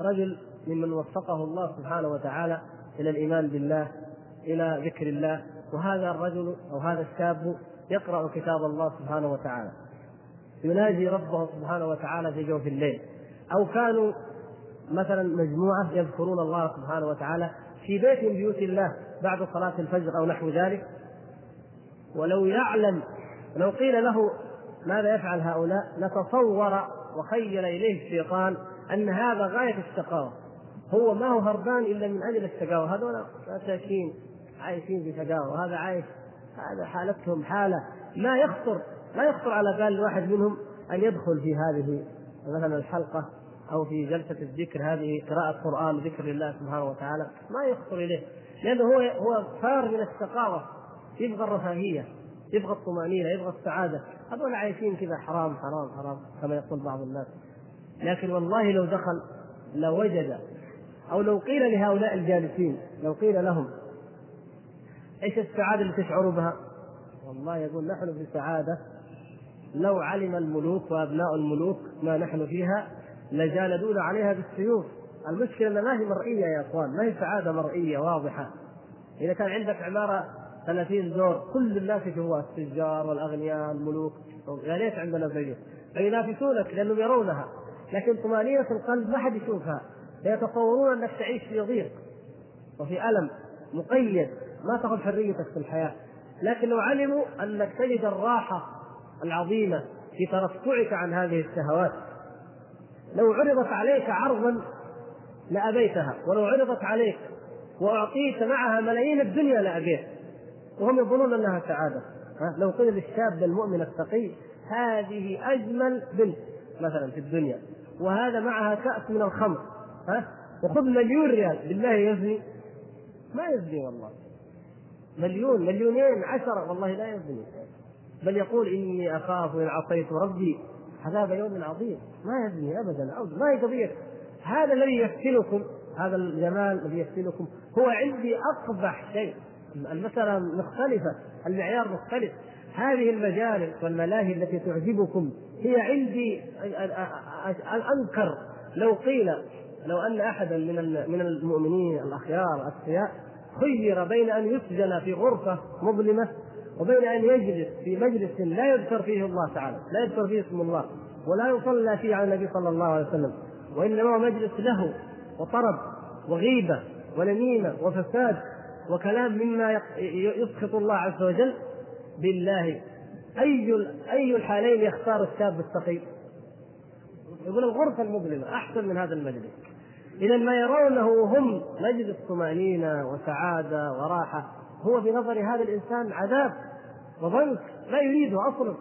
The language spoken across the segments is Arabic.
رجل ممن وفقه الله سبحانه وتعالى إلى الإيمان بالله إلى ذكر الله وهذا الرجل أو هذا الشاب يقرأ كتاب الله سبحانه وتعالى. يناجي ربه سبحانه وتعالى في جوف الليل. أو كانوا مثلا مجموعة يذكرون الله سبحانه وتعالى في بيت من بيوت الله بعد صلاة الفجر أو نحو ذلك. ولو يعلم لو قيل له ماذا يفعل هؤلاء لتصور وخيل إليه الشيطان أن هذا غاية الشقاوه هو ما هو هربان إلا من أجل الشقاوه هذول مساكين عايشين في شقاوه وهذا عايش هذا حالتهم حالة. ما يخطر لا يخطر على بال واحد منهم أن يدخل في هذه مثلا الحلقة أو في جلسة الذكر هذه قراءة قرآن ذكر الله سبحانه وتعالى. ما يخطر إليه لأنه هو هو فار من الشقاوه يبغى الرفاهية يبغى الطمأنينة يبغى السعادة. هذول عايشين كذا حرام حرام حرام كما يقول بعض الناس. لكن والله لو دخل لوجد أو لو قيل لهؤلاء الجالسين لو قيل لهم إيش السعادة اللي تشعروا بها؟ والله يقول نحن في سعادة. لو علم الملوك وأبناء الملوك ما نحن فيها لجالدونا عليها بالسيوف. المشكلة إنها ما هي مرئية يا إخوان ما هي سعادة مرئية واضحة. إذا كان عندك عمارة 30 دور كل الناس جوا التجار والأغنياء الملوك يا ريت عندنا زيه فينافسونك لأنهم يرونها. لكن طمأنينة القلب ما حد يشوفها. فيتصورون أنك تعيش في ضيق وفي ألم مقيد ما تاخذ حريتك في الحياة. لكن لو علموا أنك تجد الراحة العظيمة في ترفعك عن هذه الشهوات. لو عرضت عليك عرضا لأبيتها ولو عرضت عليك وأعطيت معها ملايين الدنيا لأبيت. وهم يظنون أنها سعادة. ها؟ لو قيل للشاب المؤمن التقي هذه أجمل بنت مثلا في الدنيا. وهذا معها كأس من الخمر ها؟ وخذ مليون ريال. بالله يزني ما يزني والله. مليون مليونين عشرة. والله لا يزني. بل يقول إني أخاف إن عصيت ربي. عذاب يوم عظيم. ما يزني أبدا. أو ما هي قضية؟ هذا الذي يفتنكم هذا الجمال الذي يفتنكم هو عندي أقبح شيء. المسألة مختلفة المعيار مختلف. هذه المجالس والملاهي التي تعجبكم هي عندي الأنكر. لو قيل لو أن أحدا من من المؤمنين الأخيار الأتقياء خير بين أن يسجن في غرفة مظلمة وبين أن يجلس في مجلس لا يذكر فيه الله تعالى لا يذكر فيه اسم الله ولا يصلى فيه على النبي صلى الله عليه وسلم وإنما هو مجلس له وطرب وغيبة ونميمة وفساد وكلام مما يسخط الله عز وجل بالله أي أي الحالين يختار الشاب التقي؟ يقول الغرفة المظلمة أحسن من هذا المجلس. إذا ما يرونه هم مجلس طمأنينة وسعادة وراحة. هو بنظر هذا الإنسان عذاب وضنك لا يريده أصلا.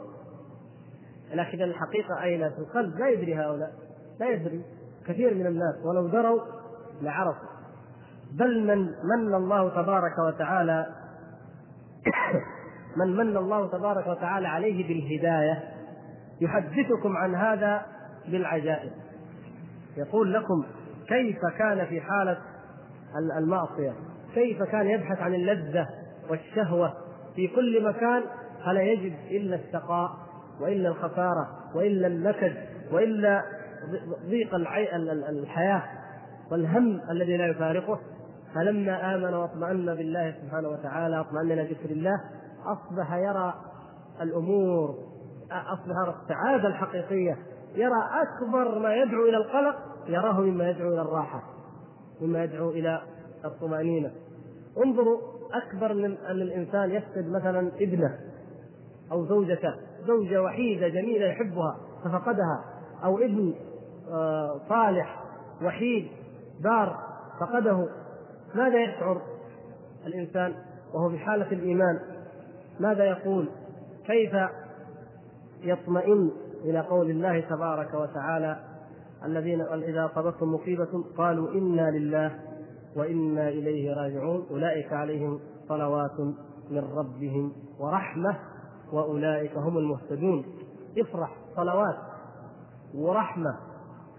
لكن الحقيقة أين في القلب؟ لا يدري هؤلاء. لا يدري. كثير من الناس ولو دروا لعرفوا. بل من من الله تبارك وتعالى من من الله تبارك وتعالى عليه بالهداية يحدثكم عن هذا بالعجائب. يقول لكم كيف كان في حالة المعصية؟ كيف كان يبحث عن اللذة والشهوة في كل مكان؟ فلا يجد إلا الشقاء وإلا الخسارة وإلا النكد وإلا ضيق الحياة والهم الذي لا يفارقه؟ فلما آمن واطمأن بالله سبحانه وتعالى اطمأن إلى ذكر الله أصبح يرى الأمور أصبح يرى السعادة الحقيقية يرى أكبر ما يدعو إلى القلق يراه مما يدعو إلى الراحة مما يدعو إلى الطمأنينة. انظروا أكبر من أن الإنسان يفقد مثلا ابنه أو زوجته زوجة وحيدة جميلة يحبها ففقدها أو ابن آه، صالح وحيد بار فقده ماذا يشعر الإنسان وهو في حالة الإيمان؟ ماذا يقول؟ كيف يطمئن إلى قول الله تبارك وتعالى الذين إذا أصابتهم مصيبة قالوا إنا لله وإنا إليه راجعون أولئك عليهم صلوات من ربهم ورحمة وأولئك هم المهتدون. افرح صلوات ورحمة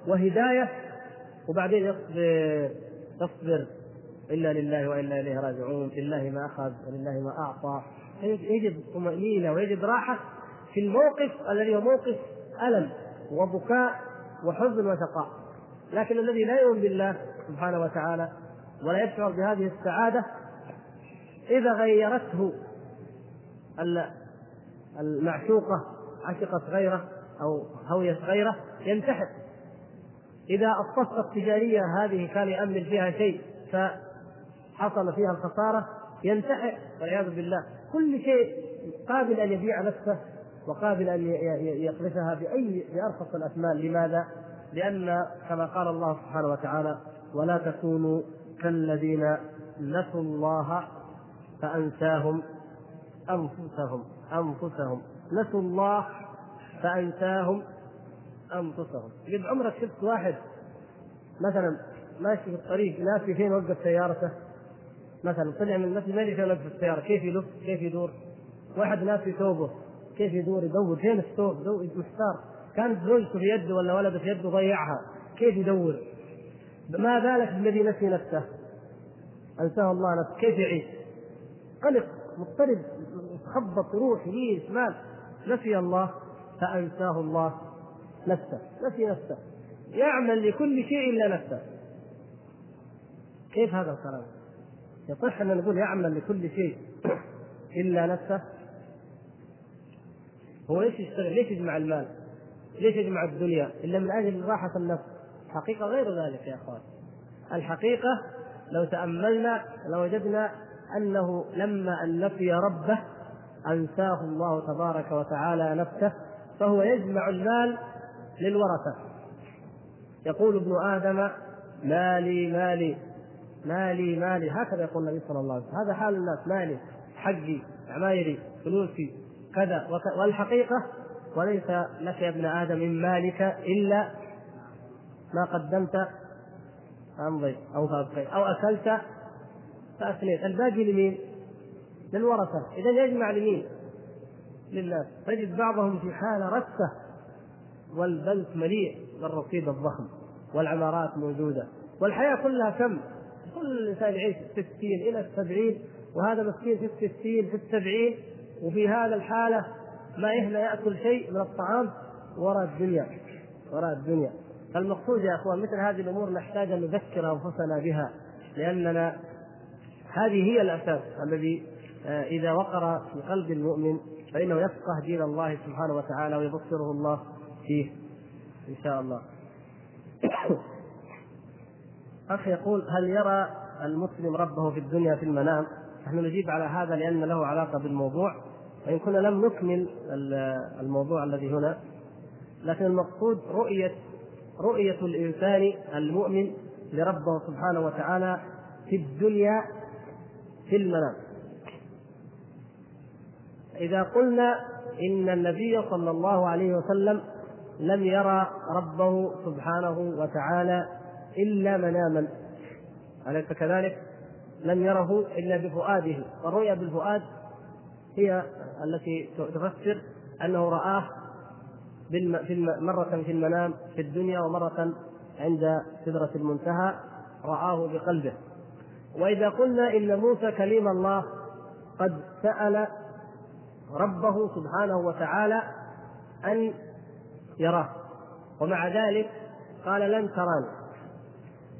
وهداية وبعدين يصبر إلا لله وإنا إليه راجعون لله ما أخذ ولله ما أعطى. يجد طمأنينة ويجد راحة في الموقف الذي هو موقف ألم وبكاء وحزن وشقاء لكن الذي لا يؤمن بالله سبحانه وتعالى ولا يشعر بهذه السعادة إذا غيرته المعشوقة عشقت غيره أو هويت غيره ينتحر. إذا الصفقة التجارية هذه كان يأمل فيها شيء فحصل فيها الخسارة ينتحر والعياذ بالله. كل شيء قابل أن يبيع نفسه وقابل أن يقذفها بأي بأرخص الأثمان. لماذا؟ لأن كما قال الله سبحانه وتعالى ولا تكونوا كالذين نسوا الله فأنساهم أنفسهم. أنفسهم. نسوا الله فأنساهم أنفسهم. قد عمرك شفت واحد مثلا ماشي في الطريق ناسي فين وقف سيارته مثلا طلع من المسجد ما يدري فين وقف السيارة كيف يلف؟ كيف يدور؟ واحد ناسي ثوبه كيف يدور؟ يدور فين الثوب؟ محتار. كانت زوجته في يده ولا ولده في يده ضيعها كيف يدور؟ ما بالك بالذي نسي نفسه؟ أنساه الله نفسه. كيف يعيش؟ قلق مضطرب خبط يروح يمين شمال. نسي الله فأنساه الله نفسه. نسي نفسه. يعمل لكل شيء إلا نفسه. كيف هذا الكلام؟ يصح أن نقول يعمل لكل شيء إلا نفسه هو ليش يشتغل؟ ليش يجمع المال؟ ليش يجمع الدنيا؟ إلا من أجل راحة النفس الحقيقة غير ذلك يا أخوان الحقيقة لو تأملنا لوجدنا أنه لما أن نسي ربه أنساه الله تبارك وتعالى نفسه فهو يجمع المال للورثة يقول ابن آدم مالي مالي مالي مالي. هكذا يقول النبي صلى الله عليه وسلم. هذا حال الناس. مالي حقي عمايري فلوسي كذا. والحقيقة وليس لك يا ابن آدم من مالك إلا ما قدمت فامضيت أو فابقيت أو أكلت فافنيت الباقي لمين؟ للورثة. إذا يجمع لمين؟ للناس. تجد بعضهم في حاله رثة والبنك مليء بالرصيد الضخم والعمارات موجودة والحياة كلها كم؟ كل انسان يعيش في الستين إلى السبعين وهذا مسكين في الستين في السبعين وفي هذا الحالة ما يهنى يأكل شيء من الطعام وراء الدنيا وراء الدنيا فالمقصود يا أخوان مثل هذه الأمور نحتاج أن نذكر أنفسنا بها لأننا هذه هي الأساس الذي آه، إذا وقر في قلب المؤمن فإنه يفقه دين الله سبحانه وتعالى ويبصره الله فيه إن شاء الله. أخ يقول هل يرى المسلم ربه في الدنيا في المنام؟ نحن نجيب على هذا لأن له علاقة بالموضوع وإن كنا لم نكمل الموضوع الذي هنا لكن المقصود رؤيه رؤية الإنسان المؤمن لربه سبحانه وتعالى في الدنيا في المنام إذا قلنا إن النبي صلى الله عليه وسلم لم يرى ربه سبحانه وتعالى إلا مناما. أليس كذلك؟ لم يره إلا بفؤاده. والرؤيا بالفؤاد هي التي تفسر أنه رآه مرة في المنام في الدنيا ومرة عند سدرة المنتهى رآه بقلبه. وإذا قلنا إن موسى كليم الله قد سأل ربه سبحانه وتعالى أن يراه. ومع ذلك قال لن تراني.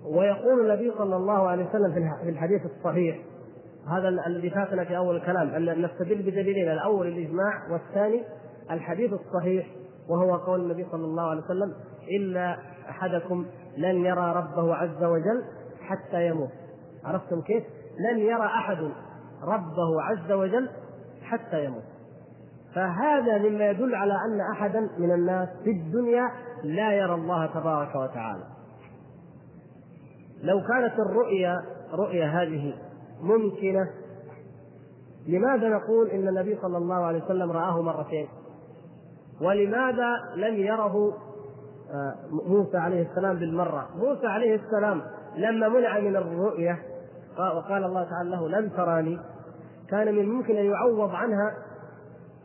ويقول النبي صلى الله عليه وسلم في الحديث الصحيح هذا الذي فاتنا في أول الكلام أن نستدل بدليلين الأول الإجماع والثاني الحديث الصحيح وهو قول النبي صلى الله عليه وسلم ان أحدكم لن يرى ربه عز وجل حتى يموت. عرفتم كيف؟ لن يرى أحد ربه عز وجل حتى يموت. فهذا مما يدل على أن أحدا من الناس في الدنيا لا يرى الله تبارك وتعالى. لو كانت الرؤيا رؤيا هذه ممكنة لماذا نقول إن النبي صلى الله عليه وسلم رآه مرتين ولماذا لم يره آه، موسى عليه السلام بالمرة موسى عليه السلام لما منع من الرؤية وقال الله تعالى له لن تراني كان من الممكن أن يعوض عنها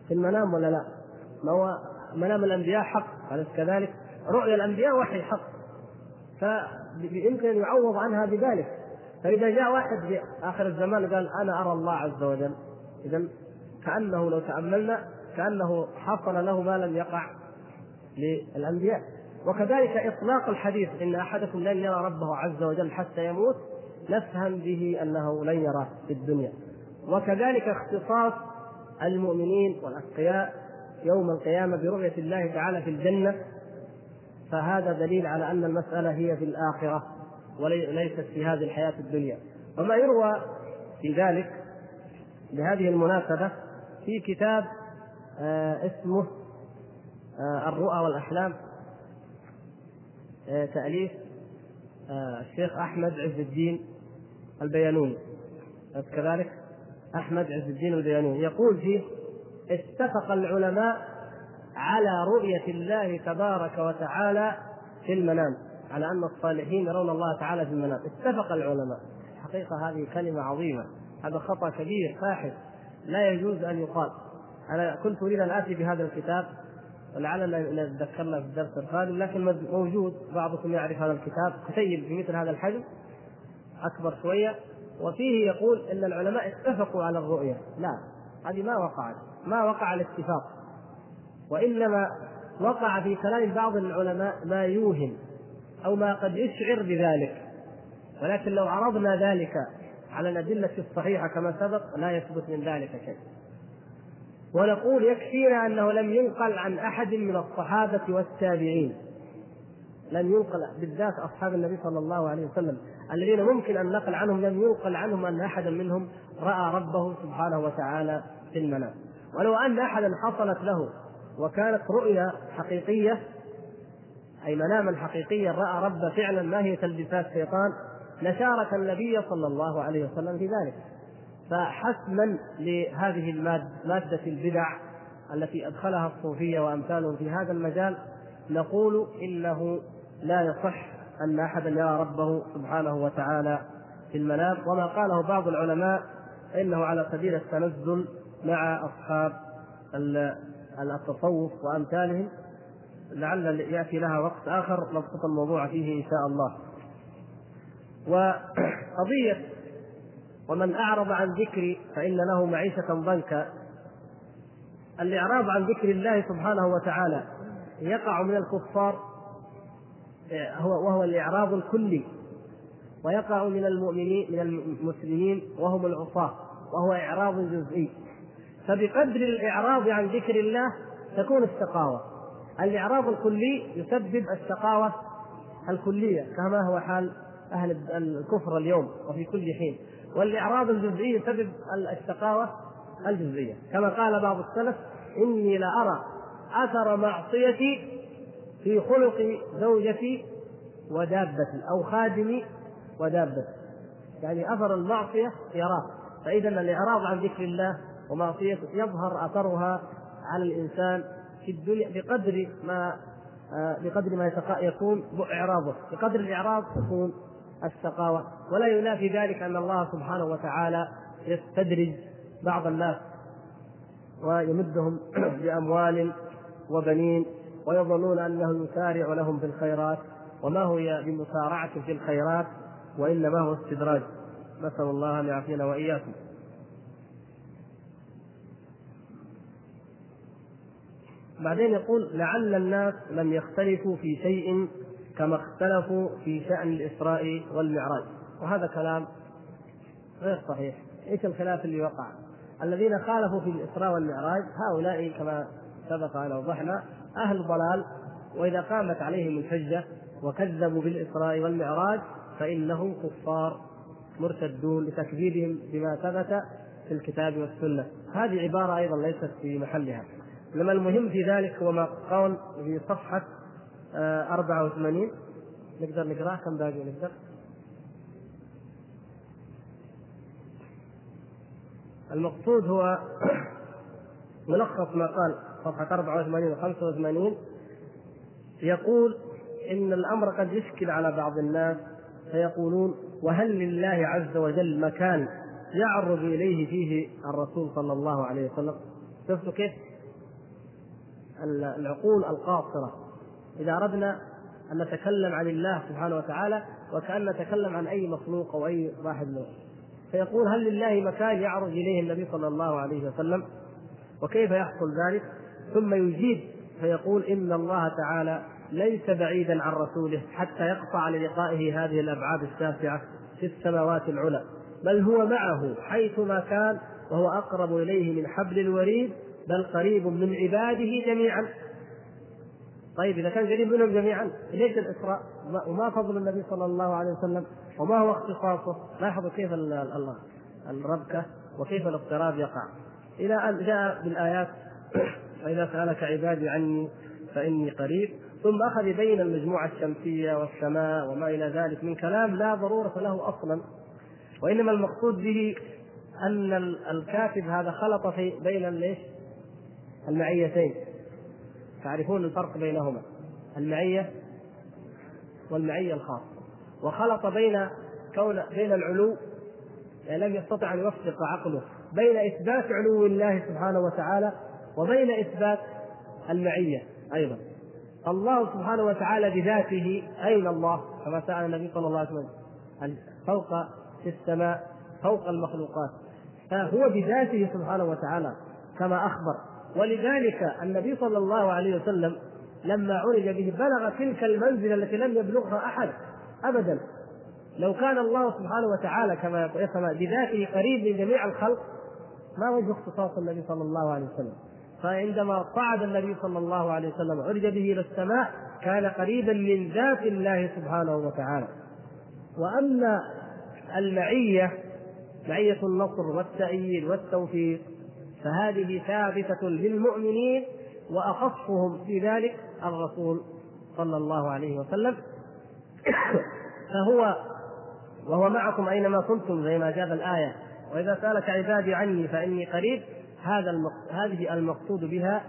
في المنام ولا لا؟ ما هو منام الأنبياء حق أليس كذلك؟ رؤيا الأنبياء وحي حق ان يعوض عنها بذلك. فإذا جاء واحد في آخر الزمان قال أنا أرى الله عز وجل. اذا كأنه لو تأملنا كأنه حصل له ما لم يقع للأنبياء. وكذلك إطلاق الحديث إن أحدكم لن يرى ربه عز وجل حتى يموت نفهم به أنه لن يراه في الدنيا. وكذلك اختصاص المؤمنين والأتقياء يوم القيامة برؤية الله تعالى في الجنة. فهذا دليل على أن المسألة هي في الآخرة وليست في هذه الحياة الدنيا. وما يروى في ذلك بهذه المناسبة في كتاب آه اسمه آه الرؤى والأحلام آه تأليف آه الشيخ أحمد عز الدين البيانوني. كذلك؟ أحمد عز الدين البيانوني. يقول فيه اتفق العلماء على رؤية الله تبارك وتعالى في المنام على أن الصالحين يرون الله تعالى في المنام. اتفق العلماء. حقيقة هذه كلمة عظيمة. هذا خطأ كبير فاحش. لا يجوز أن يقال. أنا كنت أريد أن آتي بهذا الكتاب ولعلنا نتذكرنا في الدرس القادم لكن موجود بعضكم يعرف هذا الكتاب كتيب مثل هذا الحجم أكبر شوية. وفيه يقول إن العلماء اتفقوا على الرؤية. لا هذه ما وقعت. ما وقع الاتفاق. وإنما وقع في كلام بعض العلماء ما يوهم أو ما قد يشعر بذلك. ولكن لو عرضنا ذلك على الأدلة الصحيحة كما سبق لا يثبت من ذلك شيء. ونقول يكفينا أنه لم ينقل عن أحد من الصحابة والتابعين. لم ينقل بالذات أصحاب النبي صلى الله عليه وسلم. الذين ممكن أن نقل عنهم لم ينقل عنهم أن أحدا منهم رأى ربه سبحانه وتعالى في المنام. ولو أن أحدا حصلت له وكانت رؤيا حقيقية أي مناما حقيقيا رأى رب فعلا ما هي تلبيسات شيطان لشارك النبي صلى الله عليه وسلم في ذلك. فحسما لهذه مادة البدع التي أدخلها الصوفية وأمثالهم في هذا المجال نقول إنه لا يصح أن أحدا يرى ربه سبحانه وتعالى في المنام. وما قاله بعض العلماء إنه على سبيل التنزل مع أصحاب التصوف وأمثالهم لعل يأتي لها وقت آخر نبسط الموضوع فيه إن شاء الله. وقضية ومن أعرض عن ذكري فإن له معيشة ضنكا. الإعراض عن ذكر الله سبحانه وتعالى يقع من الكفار هو وهو الإعراض الكلي. ويقع من المؤمنين من المسلمين وهم العصاة وهو إعراض جزئي. فبقدر الإعراض عن ذكر الله تكون الشقاوة الإعراض الكلي يسبب الشقاوة الكلية كما هو حال أهل الكفر اليوم وفي كل حين. والإعراض الجزئي يسبب الشقاوة الجزئية. كما قال بعض السلف إني لأرى أثر معصيتي في خلق زوجتي ودابتي أو خادمي ودابتي. يعني أثر المعصية يراه فإذا الإعراض عن ذكر الله ومعصيته يظهر أثرها على الإنسان في الدنيا بقدر ما آه، بقدر ما يكون إعراضه بقدر الإعراض تكون الشقاوه ولا ينافي ذلك أن الله سبحانه وتعالى يستدرج بعض الناس ويمدهم بأموال وبنين ويظنون أنه يسارع لهم في الخيرات. وما هو بمسارعة في الخيرات وإنما هو استدراج. نسأل الله أن يعافينا وإياكم. بعدين يقول لعل الناس لم يختلفوا في شيء كما اختلفوا في شأن الإسراء والمعراج. وهذا كلام غير صحيح. إيش الخلاف اللي وقع الذين خالفوا في الإسراء والمعراج هؤلاء كما سبق أن أوضحنا أهل ضلال وإذا قامت عليهم الحجة وكذبوا بالإسراء والمعراج فإنهم كفار مرتدون لتكذيبهم بما ثبت في الكتاب والسنة. هذه عبارة أيضا ليست في محلها. إنما المهم في ذلك هو ما قال في صفحة 84 آه، نقدر نقرأه كم باقي نقدر؟ المقصود هو ملخص ما قال صفحة 84 و 85 يقول إن الأمر قد يشكل على بعض الناس فيقولون وهل لله عز وجل مكان يعرض إليه فيه الرسول صلى الله عليه وسلم شفتوا كيف؟ العقول القاصرة. إذا أردنا أن نتكلم عن الله سبحانه وتعالى وكأن نتكلم عن أي مخلوق أو أي واحد منه فيقول هل لله مكان يعرض إليه النبي صلى الله عليه وسلم؟ وكيف يحصل ذلك؟ ثم يجيب فيقول إن الله تعالى ليس بعيدا عن رسوله حتى يقطع للقائه هذه الأبعاد الشاسعه في السماوات العلى بل هو معه حيثما كان وهو أقرب إليه من حبل الوريد بل قريب من عباده جميعا. طيب إذا كان قريب منهم جميعا ليش الإسراء؟ وما فضل النبي صلى الله عليه وسلم؟ وما هو اختصاصه؟ لاحظوا كيف الله الربكة وكيف الاضطراب يقع. إلى أن جاء بالآيات وإذا سألك عبادي عني فإني قريب. ثم أخذ يبين المجموعة الشمسية والسماء وما إلى ذلك من كلام لا ضرورة له أصلا. وإنما المقصود به أن الكاتب هذا خلط في بين؟ المعيتين. تعرفون الفرق بينهما. المعية والمعية الخاصة. وخلط بين كون بين العلو يعني لم يستطع أن يوفق عقله بين إثبات علو الله سبحانه وتعالى وبين إثبات المعية أيضا. الله سبحانه وتعالى بذاته أين الله؟ كما سأل النبي صلى الله عليه وسلم. فوق في السماء فوق المخلوقات. فهو بذاته سبحانه وتعالى كما أخبر. ولذلك النبي صلى الله عليه وسلم لما عرج به بلغ تلك المنزلة التي لم يبلغها أحد ابدا. لو كان الله سبحانه وتعالى كما يفهم بذاته قريب من جميع الخلق ما وجه اختصاص النبي صلى الله عليه وسلم. فعندما صعد النبي صلى الله عليه وسلم عرج به إلى السماء كان قريبا من ذات الله سبحانه وتعالى. وأما المعية معية النصر والتأييد والتوفيق فهذه ثابتة للمؤمنين وأخصهم في ذلك الرسول صلى الله عليه وسلم. فهو وهو معكم أينما كنتم زي ما جاب الآية. وإذا سألك عبادي عني فإني قريب هذا هذه المقصود بها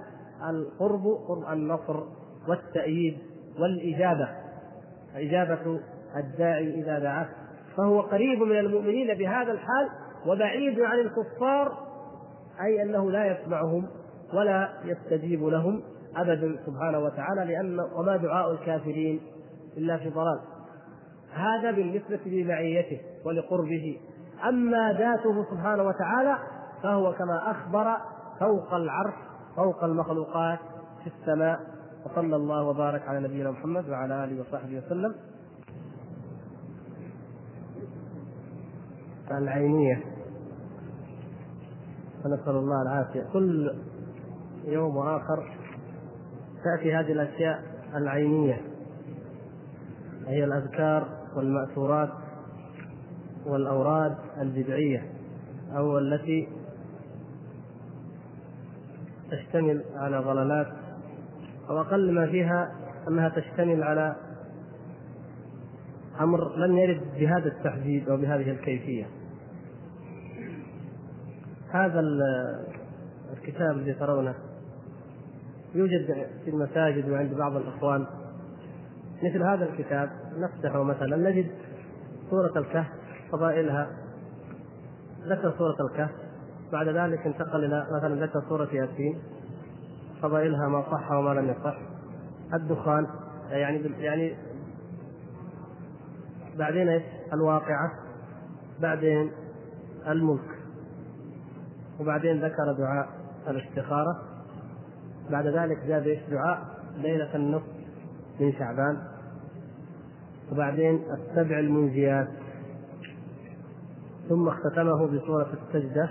القرب قرب النصر والتأييد والإجابة. إجابة الداعي إذا دعاه. فهو قريب من المؤمنين بهذا الحال وبعيد عن الكفار أي أنه لا يسمعهم ولا يستجيب لهم أبدا سبحانه وتعالى لأن وما دعاء الكافرين إلا في ضلال. هذا بالنسبة لمعيته ولقربه. أما ذاته سبحانه وتعالى فهو كما أخبر فوق العرش فوق المخلوقات في السماء. وصلى الله وبارك على نبينا محمد وعلى آله وصحبه وسلم. العينية. فنسأل الله العافية. كل يوم آخر تأتي هذه الأشياء العينية هي الأذكار والمأثورات والأوراد البدعية أو التي تشتمل على ضلالات أو أقل ما فيها أنها تشتمل على أمر لم يرد بهذا التحديد أو بهذه الكيفية. هذا الكتاب الذي ترونه يوجد في المساجد وعند بعض الإخوان. مثل هذا الكتاب نفتحه مثلا نجد سورة الكهف فضائلها. ذكر سورة الكهف بعد ذلك انتقل إلى مثلا ذكر سورة ياسين. فضائلها ما صح وما لم يصح. الدخان يعني يعني بعدين إيش؟ الواقعة بعدين الملك. وبعدين ذكر دعاء الاستخارة. بعد ذلك جاء إيش؟ دعاء؟ ليلة النصف من شعبان. وبعدين السبع المنجيات. ثم اختتمه بسورة السجدة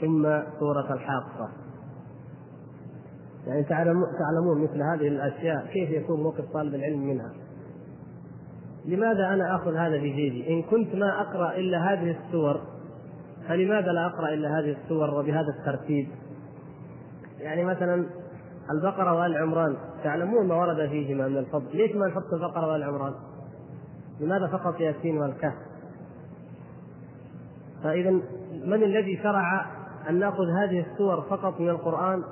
ثم سورة الحاقة. يعني تعلمون مثل هذه الأشياء كيف يكون موقف طالب العلم منها. لماذا أنا آخذ هذا بجيبي إن كنت ما أقرأ إلا هذه السور فلماذا لا أقرأ إلا هذه السور وبهذا الترتيب؟ يعني مثلا البقرة وآل عمران تعلمون ما ورد فيهما من الفضل. ليش ما نحط البقرة وآل عمران؟ لماذا فقط ياسين والكهف؟ فإذا من الذي شرع أن نأخذ هذه السور فقط من القرآن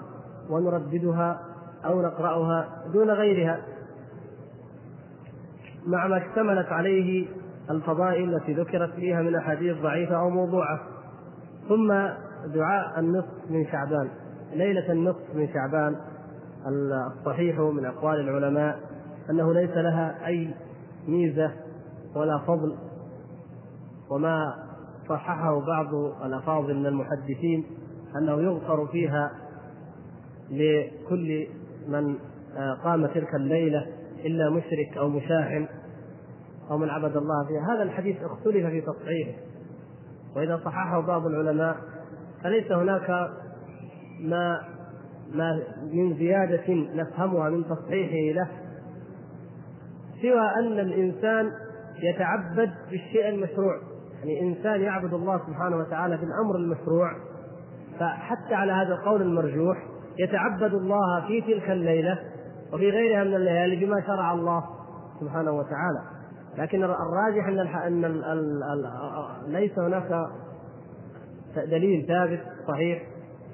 ونرددها أو نقرأها دون غيرها؟ مع ما اشتملت عليه الفضائل التي ذكرت فيها من أحاديث ضعيفة أو موضوعة. ثم دعاء النصف من شعبان ليلة النصف من شعبان الصحيح من أقوال العلماء أنه ليس لها أي ميزة ولا فضل وما صححه بعض الأفاضل من المحدثين أنه يغفر فيها لكل من قام تلك الليلة إلا مشرك أو مشاحن أو من عبد الله فيها. هذا الحديث اختلف في تصحيحه. وإذا صححه بعض العلماء فليس هناك ما ما من زيادة نفهمها من تصحيحه له؟ سوى أن الإنسان يتعبد بالشيء المشروع. يعني إنسان يعبد الله سبحانه وتعالى بالأمر المشروع فحتى على هذا القول المرجوح يتعبد الله في تلك الليلة وفي غيرها من الليالي بما شرع الله سبحانه وتعالى. لكن الراجح أن أن ليس هناك دليل ثابت صحيح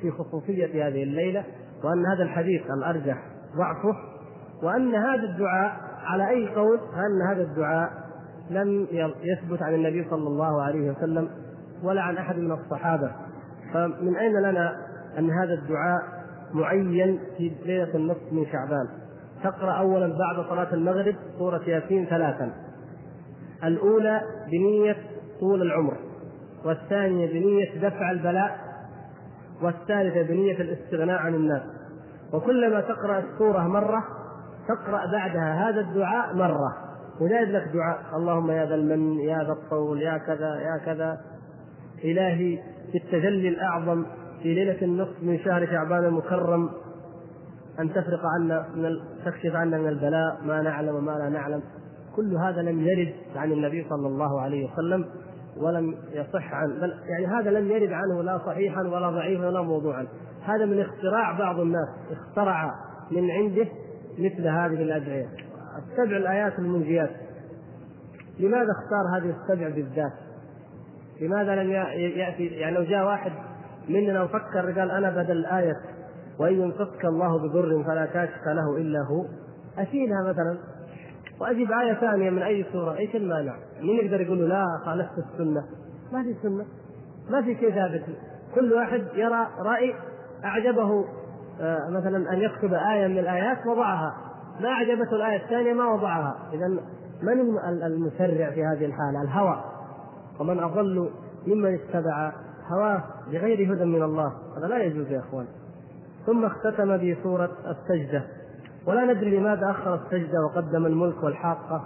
في خصوصية هذه الليلة وأن هذا الحديث الأرجح ضعفه وأن هذا الدعاء على أي قول؟ أن هذا الدعاء لم يثبت عن النبي صلى الله عليه وسلم ولا عن أحد من الصحابة. فمن أين لنا أن هذا الدعاء معين في ليلة النصف من شعبان؟ تقرأ اولا بعد صلاة المغرب سورة ياسين ثلاثا. الأولى بنية طول العمر والثانية بنية دفع البلاء والثالثة بنية الاستغناء عن الناس. وكلما تقرأ السورة مرة تقرأ بعدها هذا الدعاء مرة. وزاد لك دعاء اللهم يا ذا المن يا ذا الطول يا كذا يا كذا. إلهي في التجلي الأعظم في ليلة النصف من شهر شعبان المكرم أن تفرق عنا من تكشف عنا من البلاء ما نعلم وما لا نعلم. كل هذا لم يرد عن النبي صلى الله عليه وسلم ولم يصح عن بل يعني هذا لم يرد عنه لا صحيحا ولا ضعيفا ولا موضوعا. هذا من اختراع بعض الناس اخترع من عنده مثل هذه الأدعية. السبع الآيات المنجيات. لماذا اختار هذه السبع بالذات؟ لماذا لم ياتي يعني لو جاء واحد مننا وفكر قال أنا بدل آية وإن يمسسك الله بضر فلا كاشف له إلا هو اشيلها مثلا وأجيب آية ثانية من أي سورة إيش المانع؟ مين يقدر يقول له لا خالفت السنة؟ ما في سنة. ما في شيء ثابت. كل واحد يرى رأي أعجبه آه، مثلا أن يكتب آية من الآيات وضعها. ما أعجبته الآية الثانية ما وضعها. اذا من المسرع في هذه الحالة؟ الهوى. ومن أضل ممن اتبع هواه بغير هدى من الله. هذا لا يجوز يا إخوان. ثم اختتم بسورة السجدة. ولا ندري لماذا أخر السجدة وقدم الملك والحاقة.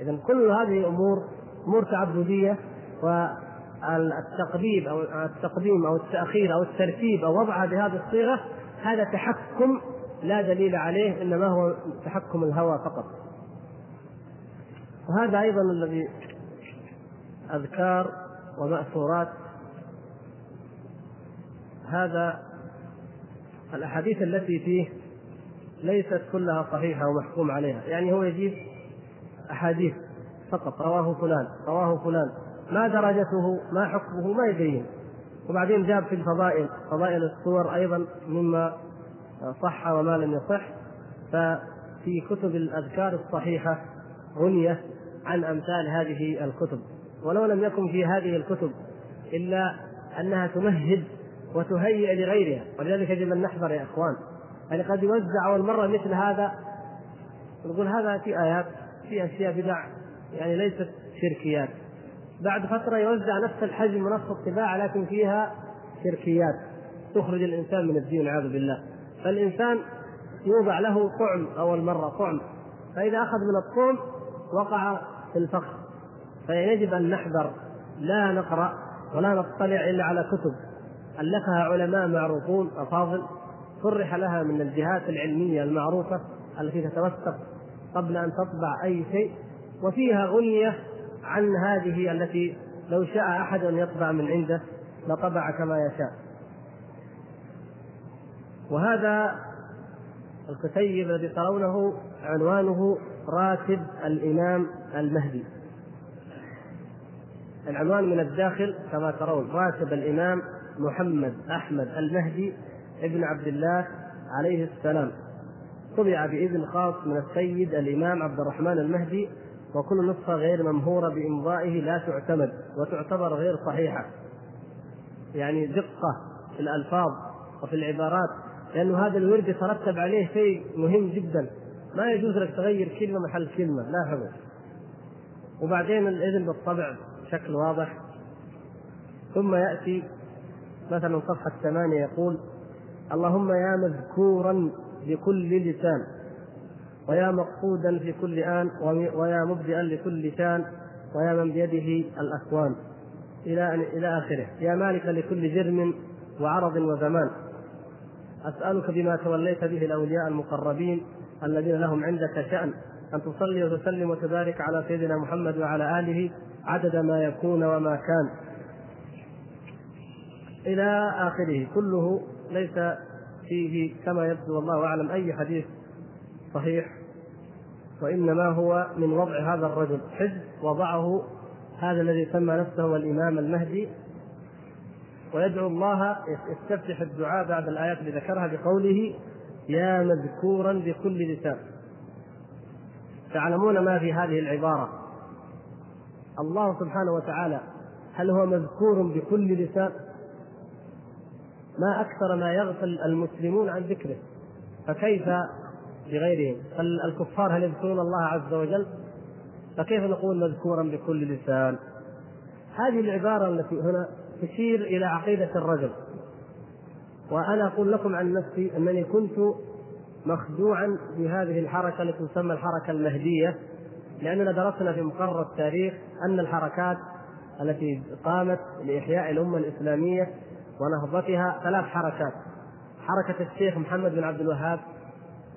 اذا كل هذه أمور أمور تعبدية والتقديم أو التقديم أو التأخير أو الترتيب أو وضعها بهذه الصيغة هذا تحكم لا دليل عليه إنما هو تحكم الهوى فقط. وهذا أيضا الذي أذكار ومأثورات. هذا الأحاديث التي فيه ليست كلها صحيحة ومحكوم عليها. يعني هو يجيب أحاديث فقط. رواه فلان رواه فلان. ما درجته ما حكمه ما يبين. وبعدين جاب في الفضائل فضائل الصور أيضا مما صح وما لم يصح. ففي كتب الأذكار الصحيحة غنية عن أمثال هذه الكتب. ولو لم يكن في هذه الكتب إلا أنها تمهد وتهيئ لغيرها. ولذلك يجب أن نحذر يا إخوان. يعني قد يوزع اول مره مثل هذا. نقول هذا في آيات في أشياء بدع يعني ليست شركيات. بعد فترة يوزع نفس الحجم ونفس الطباعه لكن فيها شركيات. تخرج الإنسان من الدين والعياذ بالله. فالإنسان يوضع له طعم أول مرة طعم. فإذا أخذ من الطعم وقع في الفخ فيجب أن نحذر. لا نقرأ ولا نطلع إلا على كتب. ألفها علماء معروفون أفاضل. صرح لها من الجهات العلمية المعروفة التي تتوثق قبل أن تطبع أي شيء وفيها غنيه عن هذه التي لو شاء أحد أن يطبع من عنده لطبع كما يشاء. وهذا الكتيب الذي ترونه عنوانه راتب الإمام المهدي. العنوان من الداخل كما ترون راتب الإمام محمد أحمد المهدي. ابن عبد الله عليه السلام. طبع بإذن خاص من السيد الإمام عبد الرحمن المهدي وكل نسخة غير ممهورة بإمضائه لا تعتمد وتعتبر غير صحيحة. يعني دقة في الألفاظ وفي العبارات لأنه هذا الورد يترتب عليه شيء مهم جدا. ما يجوز لك تغير كلمة محل كلمة لا حول. وبعدين الإذن بالطبع بشكل واضح. ثم يأتي مثلا صفحة ثمانية يقول اللهم يا مذكورا بكل لسان ويا مقصودا في كل آن ويا مبدئا لكل شان ويا من بيده الأكوان. إلى إلى آخره. يا مالكا لكل جرم وعرض وزمان. أسألك بما توليت به الأولياء المقربين الذين لهم عندك شأن أن تصلي وتسلم وتبارك على سيدنا محمد وعلى آله عدد ما يكون وما كان. إلى آخره. كله ليس فيه كما يبدو والله أعلم أي حديث صحيح وإنما هو من وضع هذا الرجل حزب وضعه هذا الذي سمى نفسه الإمام المهدي ويدعو الله يستفتح الدعاء بعد الآيات اللي ذكرها بقوله يا مذكورا بكل لسان. تعلمون ما في هذه العبارة؟ الله سبحانه وتعالى هل هو مذكور بكل لسان؟ ما أكثر ما يغفل المسلمون عن ذكره. فكيف بغيرهم؟ الكفار هل يذكرون الله عز وجل؟ فكيف نقول مذكورا بكل لسان؟ هذه العبارة التي هنا تشير إلى عقيدة الرجل. وأنا أقول لكم عن نفسي أنني كنت مخدوعا بهذه الحركة التي تسمى الحركة المهدية لأننا درسنا في مقرر التاريخ أن الحركات التي قامت لإحياء الأمة الإسلامية ونهضتها ثلاث حركات. حركة الشيخ محمد بن عبد الوهاب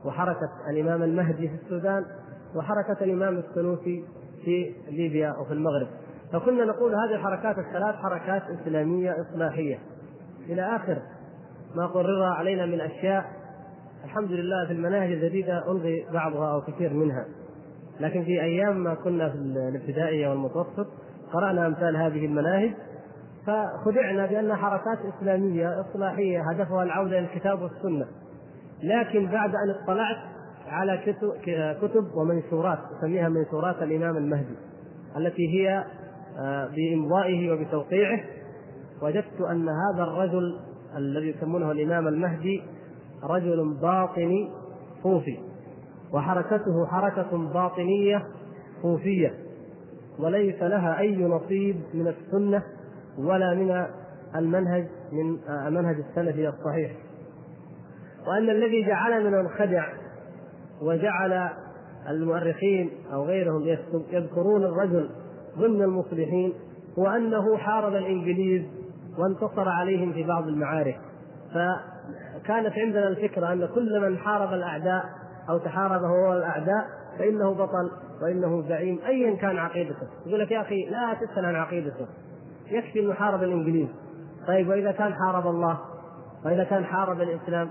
وحركة الإمام المهدي في السودان وحركة الإمام السنوسي في ليبيا وفي المغرب. فكنا نقول هذه الحركات الثلاث حركات إسلامية إصلاحية. إلى آخر ما قرر علينا من أشياء الحمد لله في المناهج الجديدة ألغي بعضها أو كثير منها. لكن في أيام ما كنا في الابتدائية والمتوسط قرأنا أمثال هذه المناهج فخدعنا بأنها حركات إسلامية إصلاحية هدفها العودة إلى الكتاب والسنة. لكن بعد أن اطلعت على كتب ومنشورات نسميها منشورات الإمام المهدي التي هي آه، بإمضائه وبتوقيعه وجدت أن هذا الرجل الذي يسمونه الإمام المهدي رجل باطني صوفي وحركته حركة باطنية صوفية وليس لها أي نصيب من السنة ولا من المنهج من المنهج السلفي الصحيح. وأن الذي جعلنا ننخدع وجعل المؤرخين أو غيرهم يذكرون الرجل ضمن المصلحين هو أنه حارب الإنجليز وانتصر عليهم في بعض المعارك. فكانت عندنا الفكرة أن كل من حارب الأعداء أو تحاربه هو الأعداء فإنه بطل وإنه زعيم أيا كان عقيدته. يقول لك يا أخي لا تسأل عن عقيدته. يكفي أنه حارب الإنجليز. طيب وإذا كان حارب الله؟ وإذا كان حارب الإسلام؟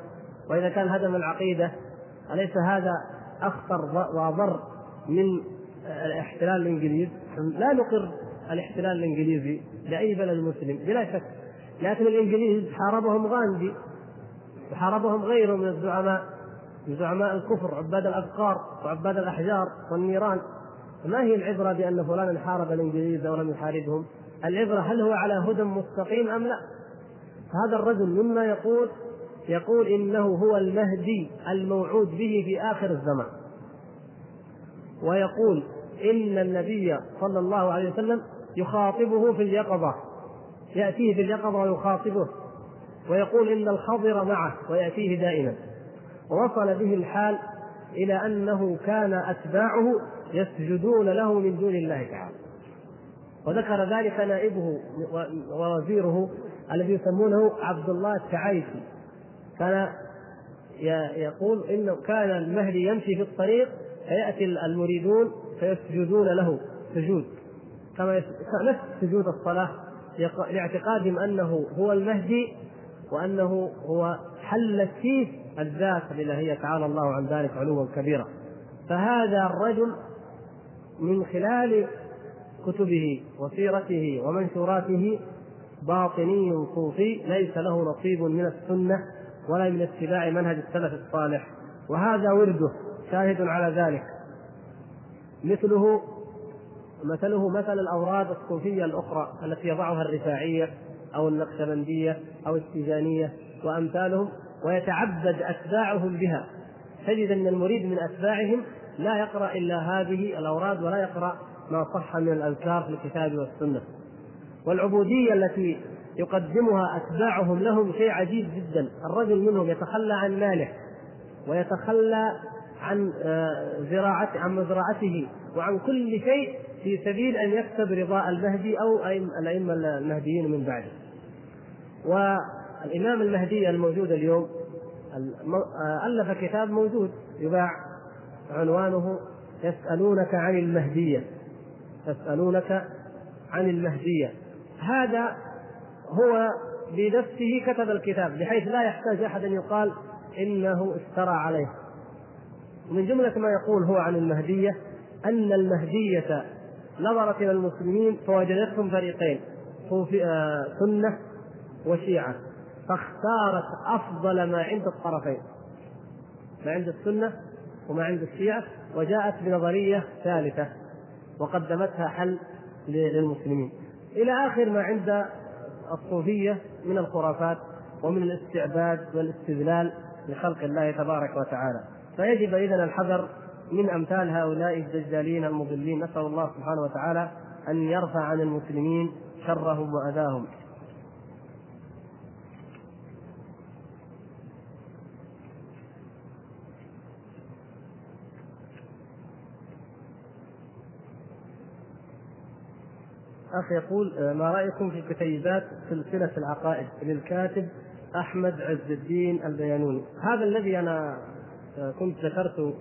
وإذا كان هدم العقيدة؟ أليس هذا أخطر وأضر من الاحتلال الإنجليزي لا نقر الاحتلال الإنجليزي لأي بلد مسلم بلا شك. لكن الإنجليز حاربهم غاندي وحاربهم غيره من الزعماء من زعماء الكفر عباد الأبقار وعباد الأحجار والنيران. ما هي العبرة بأن فلانا حارب الإنجليز أو لم يحاربهم؟ العبرة هل هو على هدى مستقيم أم لا؟ هذا الرجل مما يقول يقول إنه هو المهدي الموعود به في آخر الزمان. ويقول إن النبي صلى الله عليه وسلم يخاطبه في اليقظة يأتيه في اليقظة ويخاطبه ويقول إن الخضر معه ويأتيه دائما. ووصل به الحال إلى أنه كان أتباعه يسجدون له من دون الله تعالى. وذكر ذلك نائبه ووزيره الذي يسمونه عبد الله التعايشي كان يقول إنه كان المهدي يمشي في الطريق فيأتي المريدون فيسجدون له سجود. كما نفس سجود الصلاة لاعتقادهم أنه هو المهدي وأنه هو حل فيه الذات الالهيه تعالى الله عن ذلك علوا كبيرا. فهذا الرجل من خلال كتبه وسيرته ومنشوراته باطني صوفي ليس له نصيب من السنة ولا من اتباع منهج السلف الصالح. وهذا ورده شاهد على ذلك. مثله مثله مثل الأوراد الصوفية الأخرى التي يضعها الرفاعية أو النقشبندية أو التيجانيه وأمثالهم ويتعبد أتباعهم بها. تجد أن المريد من أتباعهم لا يقرأ إلا هذه الأوراد ولا يقرأ ما صح من الأذكار في الكتاب والسنة. والعبودية التي يقدمها أتباعهم لهم شيء عجيب جدا. الرجل منهم يتخلى عن ماله ويتخلى عن آه، زراعته عن مزرعته وعن كل شيء في سبيل أن يكسب رضاء المهدي أو الأئمة المهديين من بعده. والإمام المهدي الموجود اليوم آه، ألف كتاب موجود يباع عنوانه يسألونك عن المهدية. يسالونك عن المهدية. هذا هو بنفسه كتب الكتاب بحيث لا يحتاج أحد أن يقال إنه افترى عليه. من جملة ما يقول هو عن المهدية أن المهدية نظرت إلى المسلمين فوجدتهم فريقين آه، سنة وشيعة. فاختارت أفضل ما عند الطرفين ما عند السنة وما عند الشيعة وجاءت بنظرية ثالثة. وقدمتها حل للمسلمين. إلى آخر ما عند الصوفية من الخرافات ومن الاستعباد والاستذلال لخلق الله تبارك وتعالى. فيجب اذا الحذر من أمثال هؤلاء الدجالين المضلين. نسأل الله سبحانه وتعالى أن يرفع عن المسلمين شرهم وأذاهم. اخ يقول آه، ما رأيكم في كتيبات سلسلة العقائد للكاتب أحمد عز الدين البيانوني؟ هذا الذي أنا آه، كنت ذكرت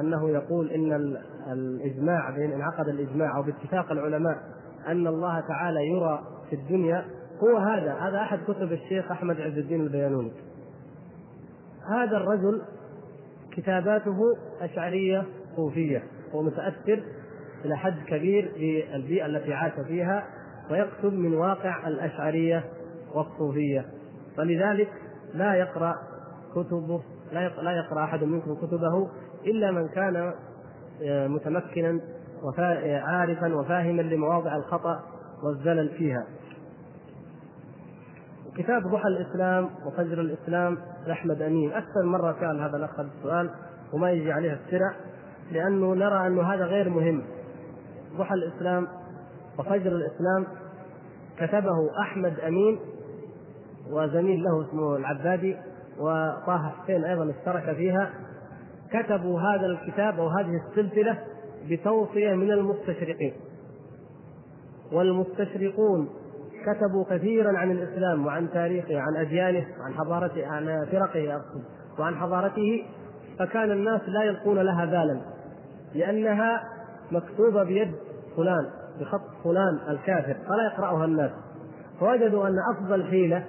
أنه يقول إن الإجماع بين انعقد الإجماع أو باتفاق العلماء أن الله تعالى يرى في الدنيا هو هذا هذا أحد كتب الشيخ أحمد عز الدين البيانوني. هذا الرجل كتاباته أشعرية صوفية ومتاثر إلى حد كبير بالبيئه التي عاش فيها ويكتب من واقع الأشعرية والصوفية. فلذلك لا يقرأ كتبه لا يقرأ أحد منكم كتبه إلا من كان آه، متمكنا عارفا وفاهما لمواضع الخطأ والزلل فيها. كتاب ضحى الإسلام وفجر الإسلام لأحمد أمين. أكثر مرة سأل هذا الأخ السؤال وما يجي عليه السرع لأنه نرى أنه هذا غير مهم. ضحى الإسلام وفجر الإسلام كتبه أحمد أمين وزميل له اسمه العبادي وطه حسين أيضا اشترك فيها. كتبوا هذا الكتاب أو هذه السلسلة بتوصية من المستشرقين. والمستشرقون كتبوا كثيرا عن الإسلام وعن تاريخه عن أديانه وعن حضارته عن فرقه أقصد وعن حضارته. فكان الناس لا يلقون لها بالا لأنها مكتوبة بيد فلان بخط فلان الكافر فلا يقرأها الناس. فوجدوا أن أفضل حيلة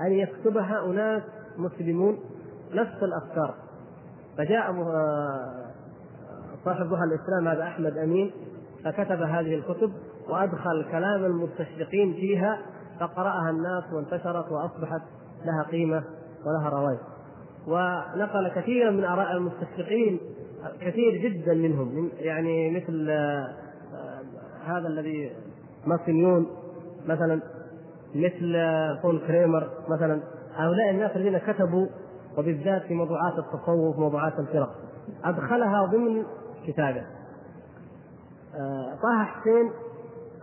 أن يكتبها أناس مسلمون نفس الأفكار. فجاء آه، صاحب ضحى الإسلام هذا أحمد أمين فكتب هذه الكتب وأدخل كلام المستشرقين فيها فقرأها الناس وانتشرت وأصبحت لها قيمة ولها رواج ونقل كثيرا من آراء المستشرقين كثير جدا منهم يعني مثل آه، هذا الذي ماسنيون مثلا مثل فون كريمر مثلا. هؤلاء الناس الذين كتبوا وبالذات في موضوعات التصوف وموضوعات الفرق. أدخلها ضمن كتابه. آه، طه حسين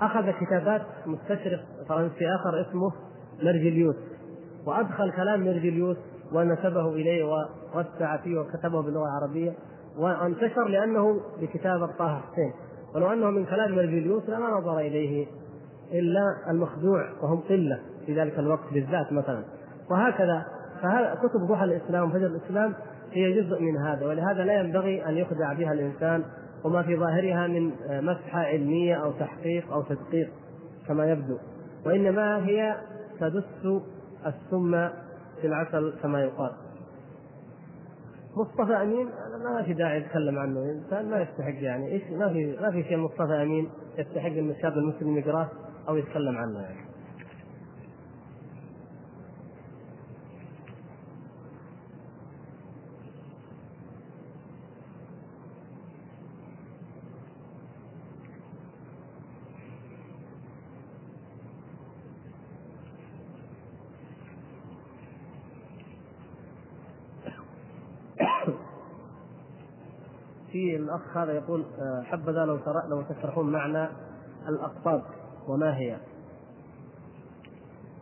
أخذ كتابات مستشرق فرنسي آخر اسمه مرجليوس وأدخل كلام مرجليوس ونسبه إليه ووسع فيه وكتبه باللغة العربية. وانتشر لأنه بكتابة طه حسين. ولو أنه من كلام مرجليوس لما نظر إليه إلا المخدوع وهم قلة في ذلك الوقت بالذات مثلا. وهكذا فهذا كتب ضحى الإسلام وفجر الإسلام هي جزء من هذا ولهذا لا ينبغي أن يخدع بها الإنسان وما في ظاهرها من مسحة علمية أو تحقيق أو تدقيق كما يبدو. وإنما هي تدس السم في العسل كما يقال. مصطفى أمين؟ ما في داعي يتكلم عنه إنسان ما يستحق يعني. إيش ما في ما في شيء مصطفى أمين يستحق ان الشاب المسلم يقراه أو يتكلم عنه يعني. في الأخ هذا يقول آه، حبذا لو لو تشرحون معنى الاقطاب وما هي؟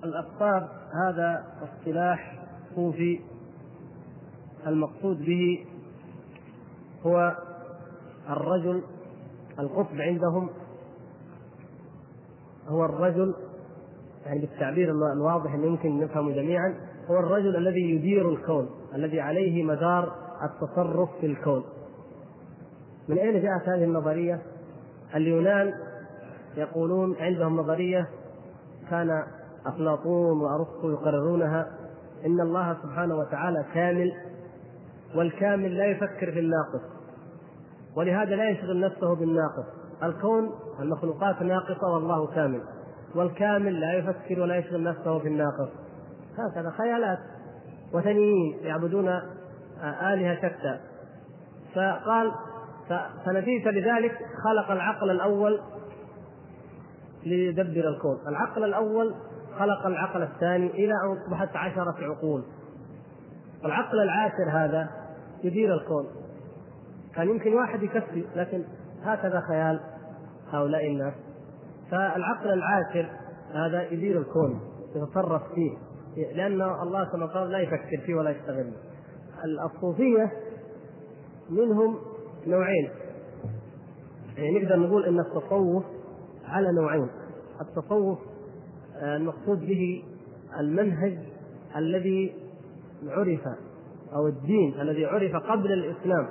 الاقطاب هذا اصطلاح صوفي المقصود به هو الرجل القطب عندهم هو الرجل يعني بالتعبير الواضح اللي يمكن نفهمه جميعا هو الرجل الذي يدير الكون الذي عليه مدار التصرف في الكون من أين جاءت هذه النظرية؟ اليونان يقولون عندهم نظرية كان أفلاطون وأرسطو يقررونها إن الله سبحانه وتعالى كامل والكامل لا يفكر في الناقص ولهذا لا يشغل نفسه بالناقص الكون المخلوقات ناقصة والله كامل والكامل لا يفكر ولا يشغل نفسه بالناقص هكذا خيالات وثنيين يعبدون آلهة شتى فقال فنتيجة لذلك خلق العقل الأول ليدبر الكون. العقل الأول خلق العقل الثاني إلى أن أصبحت عشرة عقول. العقل العاشر هذا يدير الكون. كان يمكن واحد يكفي لكن هكذا خيال هؤلاء الناس. فالعقل العاشر هذا يدير الكون يتصرف فيه. لأن الله كما قال لا يفكر فيه ولا يشتغل. الصوفية منهم نوعين. يعني نقدر نقول إن التصوف على نوعين. التصوف آه، المقصود به المنهج الذي عرف أو الدين الذي عرف قبل الإسلام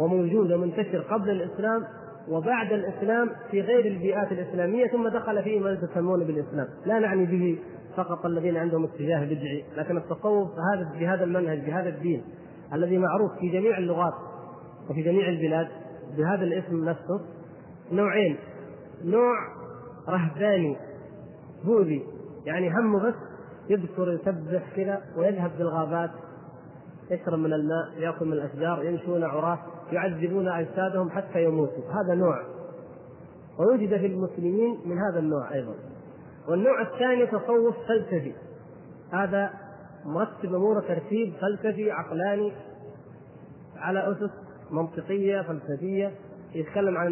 وموجود ومنتشر قبل الإسلام وبعد الإسلام في غير البيئات الإسلامية ثم دخل فيه ما تسمون بالإسلام، لا نعني به فقط الذين عندهم اتجاه بدعي، لكن التصوف هذا بهذا المنهج بهذا الدين الذي معروف في جميع اللغات. وفي جميع البلاد بهذا الاسم نفسه نوعين. نوع رهباني بوذي. يعني همه بس يذكر يسبح كذا ويذهب في الغابات يشرب من الماء يأكل من الأشجار يمشون عراة يعذبون أجسادهم حتى يموتوا. هذا نوع. ووجد في المسلمين من هذا النوع أيضا. والنوع الثاني تصوف فلسفي. هذا مرتب اموره ترتيب فلسفي عقلاني على أسس منطقية فلسفية يتكلم عن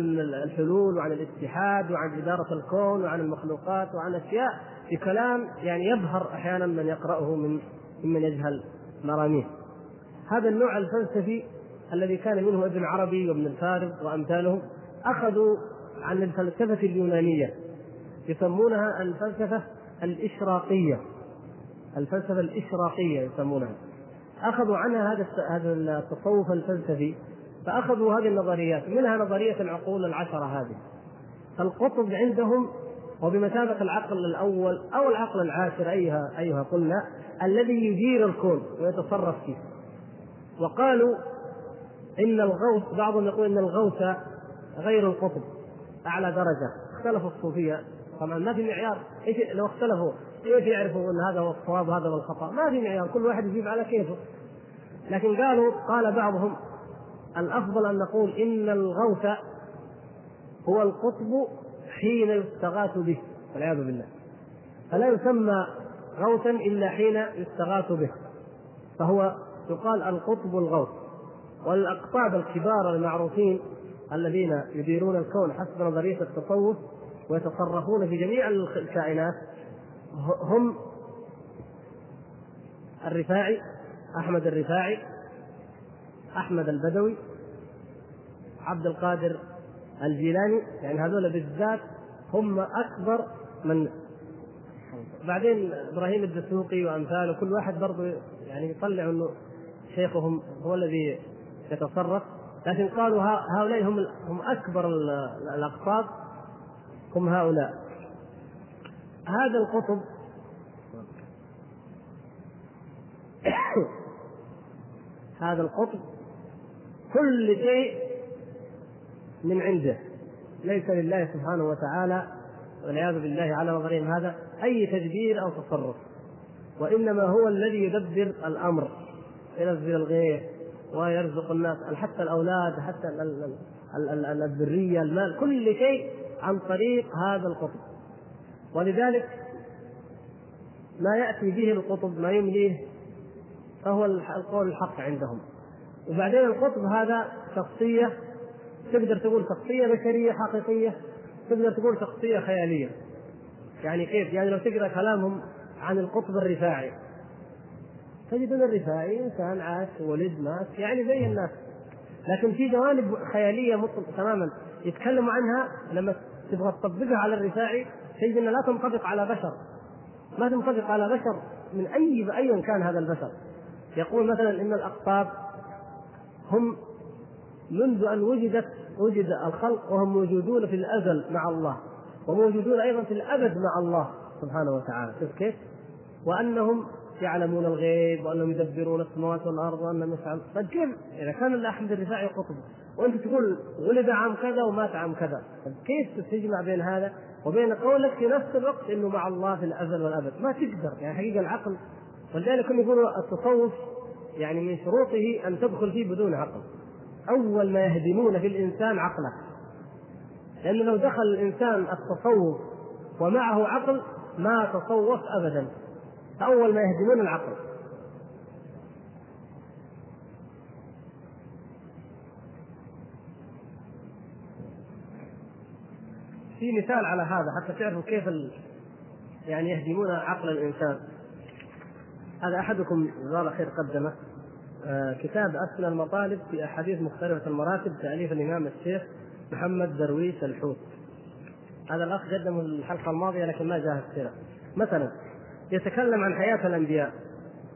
الحلول وعن الاتحاد وعن إدارة الكون وعن المخلوقات وعن أشياء بكلام يعني يبهر أحيانا من يقرأه من ممن يجهل مراميه. هذا النوع الفلسفي الذي كان منه ابن عربي وابن الفارض وأمثالهم أخذوا عن الفلسفة اليونانية يسمونها الفلسفة الإشراقية الفلسفة الإشراقية يسمونها أخذوا عنها هذا هذا التصوف الفلسفي فأخذوا هذه النظريات منها نظرية العقول العشرة هذه. فالقطب عندهم وبمثابة العقل الأول أو العقل العاشر أيها أيها قلنا الذي يدير الكون ويتصرف فيه. وقالوا إن الغوث بعضهم يقول إن الغوث غير القطب أعلى درجة. اختلفوا الصوفية. طبعا ما في معيار. إيش لو اختلفوا كيف يعرفوا إن هذا هو الصواب وهذا هو الخطأ؟ ما في معيار. كل واحد يجيب على كيفه. لكن قالوا قال بعضهم الأفضل أن نقول إن الغوث هو القطب حين يستغاث به والعياذ بالله. فلا يسمى غوثا إلا حين يستغاث به فهو يقال القطب الغوث. والأقطاب الكبار المعروفين الذين يديرون الكون حسب نظرية التصوف ويتصرفون في جميع الكائنات هم الرفاعي أحمد الرفاعي أحمد البدوي عبد القادر الجيلاني يعني هذول بالذات هم أكبر من بعدين إبراهيم الدسوقي وأمثاله كل واحد برضه يعني يطلع إنه شيخهم هو الذي يتصرف. لكن قالوا هؤلاء هم هم أكبر الأقطاب هم هؤلاء. هذا القطب هذا القطب كل شيء من عنده. ليس لله سبحانه وتعالى والعياذ بالله على نظرهم هذا أي تدبير أو تصرف. وإنما هو الذي يدبر الأمر ينزل الغيث ويرزق الناس حتى الأولاد حتى الذرية المال كل شيء عن طريق هذا القطب. ولذلك ما يأتي به القطب ما يمليه فهو القول الحق عندهم. وبعدين القطب هذا شخصية تقدر تقول شخصية بشرية حقيقية تقدر تقول شخصية خيالية. يعني كيف؟ يعني لو تقرأ كلامهم عن القطب الرفاعي. تجد أن الرفاعي إنسان عاش ولد مات يعني زي الناس. لكن في جوانب خيالية مطلق تماما يتكلموا عنها. لما تبغى تطبقها على الرفاعي تجد أنها لا تنطبق على بشر. ما تنطبق على بشر من أي ايا كان هذا البشر. يقول مثلا إن الأقطاب هم منذ أن وجدت وجد الخلق وهم موجودون في الأزل مع الله وموجودون أيضا في الأبد مع الله سبحانه وتعالى. شوف كيف؟ وأنهم يعلمون الغيب وأنهم يدبرون السماوات والأرض وأنهم يفعلون. طيب كيف إذا كان احمد الرفاعي قطب وأنت تقول ولد عام كذا ومات عام كذا. طيب كيف تجمع بين هذا؟ وبين قولك في نفس الوقت إنه مع الله في الأزل والأبد. ما تقدر يعني حقيقة العقل. ولذلك هم يقولوا التصوف يعني من شروطه أن تدخل فيه بدون عقل. أول ما يهدمون في الإنسان عقله. لأنه لو دخل الإنسان التصوف ومعه عقل ما تصوف ابدا. اول ما يهدمون العقل. في مثال على هذا حتى تعرفوا كيف. يعني يهدمون عقل الإنسان. هذا أحدكم جزاه الله خير قدمه آه كتاب اسنى المطالب في أحاديث مختلفة المراتب تأليف الإمام الشيخ محمد درويش الحوت. هذا الأخ قدمه الحلقة الماضية لكن ما جاء السيرة. مثلا يتكلم عن حياة الأنبياء.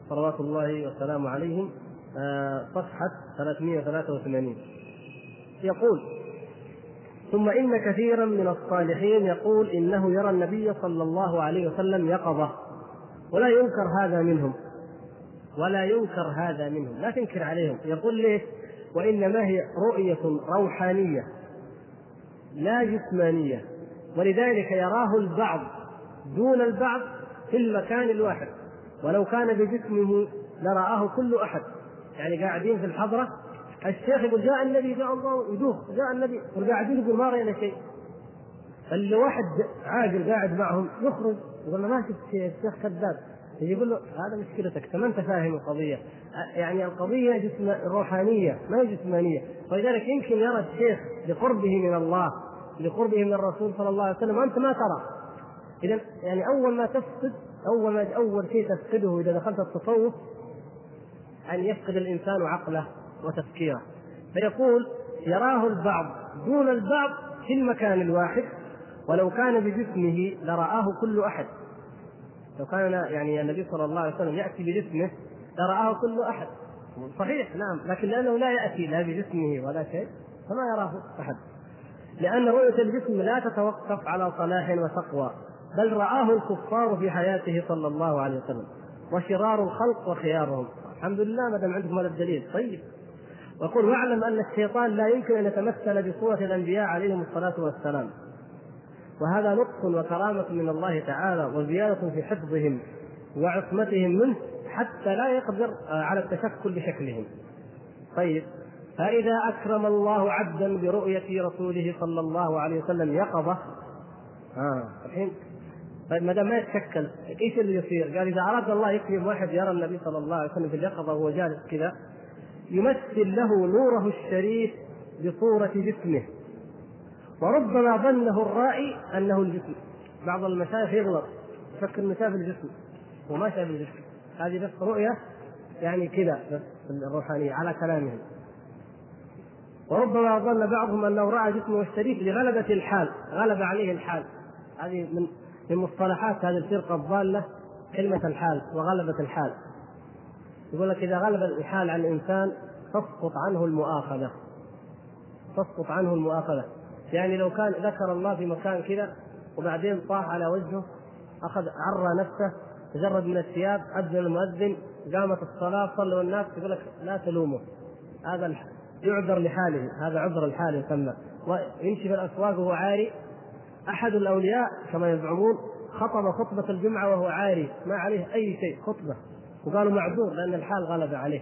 صلوات الله وسلامه عليهم آه صفحة 383 يقول ثم إن كثيرا من الصالحين يقول إنه يرى النبي صلى الله عليه وسلم يقظة. ولا ينكر هذا منهم. ولا ينكر هذا منهم. لا تنكر عليهم. يقول ليش؟ وإنما هي رؤية روحانية لا جسمانية. ولذلك يراه البعض دون البعض في المكان الواحد. ولو كان بجسمه لرآه كل أحد. يعني قاعدين في الحضرة الشيخ يقول جاء النبي جاء الله يدوخ جاء النبي وقاعدين يقول ما رأينا شيء. اللي واحد عاقل قاعد معهم يخرج. يقول له ما شفت الشيخ كذاب. يقول له هذا مشكلتك ما أنت فاهم القضية. يعني القضية جسم روحانية ما هي جسمانيه ولذلك يمكن يرى الشيخ لقربه من الله لقربه من الرسول صلى الله عليه وسلم. وأنت ما ترى. اذا يعني أول ما تفقد أول ما أول شيء تفقده إذا دخلت التصوف أن يفقد الإنسان عقله وتفكيره. فيقول يراه البعض دون البعض في المكان الواحد ولو كان بجسمه لرآه كل أحد. لو كان يعني النبي صلى الله عليه وسلم يأتي بجسمه لرآه كل أحد. صحيح نعم. لكن لأنه لا يأتي لا بجسمه ولا شيء فما يراه أحد. لأن رؤية الجسم لا تتوقف على صلاح وتقوى بل رآه الكفار في حياته صلى الله عليه وسلم وشرار الخلق وخيارهم. الحمد لله ما دام عندكم هذا الدليل. طيب. وقل واعلم أن الشيطان لا يمكن أن يتمثل بصورة الأنبياء عليهم الصلاة والسلام. وهذا لطف وكرامة من الله تعالى وزيادة في حفظهم وعصمتهم منه حتى لا يقدر على التشكل بشكلهم طيب فإذا أكرم الله عبدا برؤية رسوله صلى الله عليه وسلم يقظة آه الحين طيب ما دام ما يتشكل إيش اللي يصير؟ قال إذا أراد الله يكرم واحد يرى النبي صلى الله عليه وسلم في اليقظة وهو جالس كذا يمثل له نوره الشريف بصورة جسمه وربما ظنه الرائي أنه الجسم. بعض المشايخ يغلط يفكر انه شاف الجسم. وما شاف الجسم. هذه بس رؤية يعني كذا بس الروحانية على كلامهم. وربما ظن بعضهم أنه رأى جسمه الشريف لغلبة الحال. غلب عليه الحال. هذه من من مصطلحات هذه الفرقة الضالة كلمة الحال وغلبة الحال. يقول لك إذا غلب الحال عن الانسان تسقط عنه المؤاخذة. تسقط عنه المؤاخذة. يعني لو كان ذكر الله في مكان كذا وبعدين طاح على وجهه أخذ عرى نفسه تجرد من الثياب أذن المؤذن قامت الصلاة صلوا الناس يقول لك لا تلومه. هذا يعذر لحاله هذا عذر الحال يسمى ويمشي في الأسواق وهو عاري. أحد الأولياء كما يزعمون خطب خطبة الجمعة وهو عاري ما عليه أي شيء خطبة. وقالوا معذور لأن الحال غلب عليه.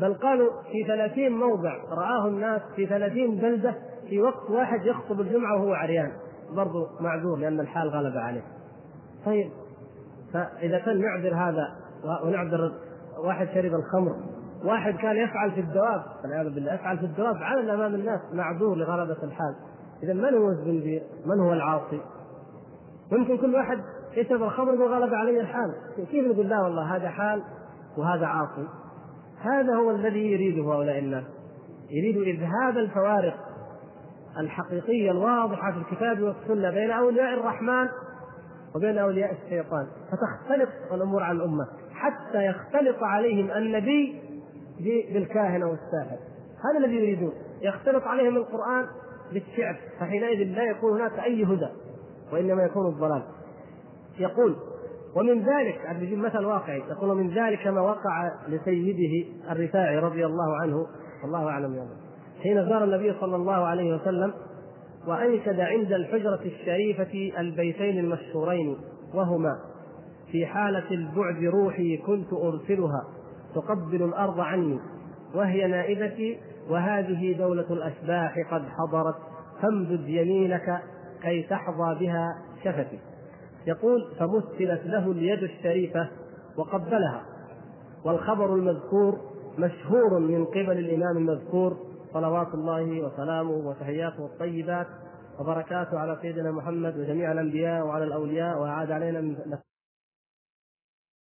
بل قالوا في ثلاثين موضع رآه الناس في ثلاثين بلدة في وقت واحد يخطب الجمعة وهو عريان. برضه معذور لأن الحال غلب عليه. طيب فإذا كان نعذر هذا ونعذر واحد شرب الخمر واحد كان يفعل في الدواب والعياذ بالله يفعل في الدواب علنا امام الناس معذور لغلبة الحال. إذا من هو الزنجير؟ من هو العاصي؟ ممكن كل واحد يشرب الخمر يقول غلب علي الحال. كيف نقول لا والله هذا حال وهذا عاصي؟ هذا هو الذي يريده هؤلاء الناس. يريد إذهاب الفوارق. الحقيقية الواضحة في الكتاب والسنة بين أولياء الرحمن وبين أولياء الشيطان. فتختلط الأمور عن الأمة. حتى يختلط عليهم النبي بالكاهن أو الساحر هذا الذي يريدون. يختلط عليهم القرآن بالشعر. فحينئذ لا يكون هناك أي هدى وإنما يكون الضلال. يقول ومن ذلك يجيب مثل واقعي. يقول ومن ذلك ما وقع لسيده الرفاعي رضي الله عنه. والله أعلم يا الله حين زار النبي صلى الله عليه وسلم وأنشد عند الحجرة الشريفة البيتين المشهورين وهما في حالة البعد روحي كنت أرسلها تقبل الأرض عني وهي نائبتي وهذه دولة الأشباح قد حضرت فامدد يمينك كي تحظى بها شفتي. يقول فمثلت له اليد الشريفة وقبلها. والخبر المذكور مشهور من قبل الإمام المذكور صلوات الله وسلامه وتحياته الطيبات وبركاته على سيدنا محمد وجميع الأنبياء وعلى الأولياء وأعاد علينا من